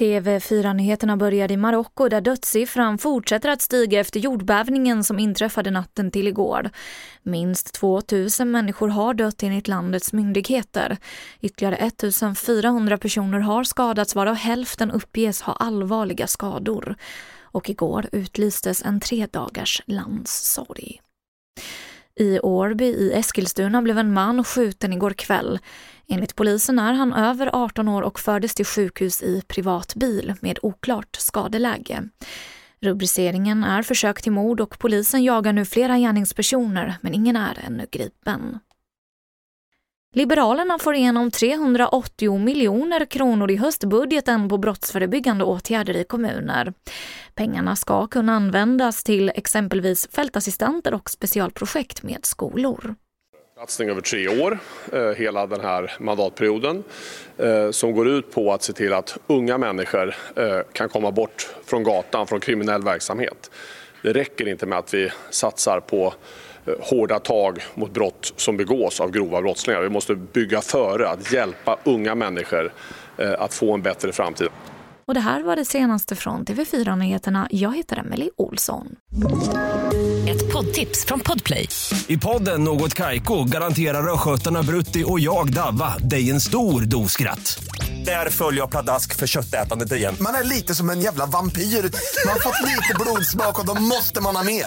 TV4-nyheterna började i Marocko där dödssiffran fortsätter att stiga efter jordbävningen som inträffade natten till igår. Minst 2000 människor har dött enligt landets myndigheter. Ytterligare 1400 personer har skadats varav hälften uppges ha allvarliga skador. Och igår utlystes en tre dagars landssorg. I Årby i Eskilstuna blev en man skjuten igår kväll. Enligt polisen är han över 18 år och fördes till sjukhus i privat bil med oklart skadeläge. Rubriceringen är försök till mord och polisen jagar nu flera gärningspersoner men ingen är ännu gripen. Liberalerna får igenom 380 miljoner kronor i höstbudgeten på brottsförebyggande åtgärder i kommuner. Pengarna ska kunna användas till exempelvis fältassistenter och specialprojekt med skolor. Satsning över tre år, eh, hela den här mandatperioden, eh, som går ut på att se till att unga människor eh, kan komma bort från gatan, från kriminell verksamhet. Det räcker inte med att vi satsar på hårda tag mot brott som begås av grova brottslingar. Vi måste bygga före, att hjälpa unga människor att få en bättre framtid. Och det här var det senaste från TV4 Nyheterna. Jag heter Emily Olsson. Ett poddtips från Podplay. I podden Något Kaiko garanterar östgötarna Brutti och jag, Davva, dig en stor dos skratt. Där följer jag pladask för köttätandet igen. Man är lite som en jävla vampyr. Man har fått lite blodsmak och då måste man ha mer.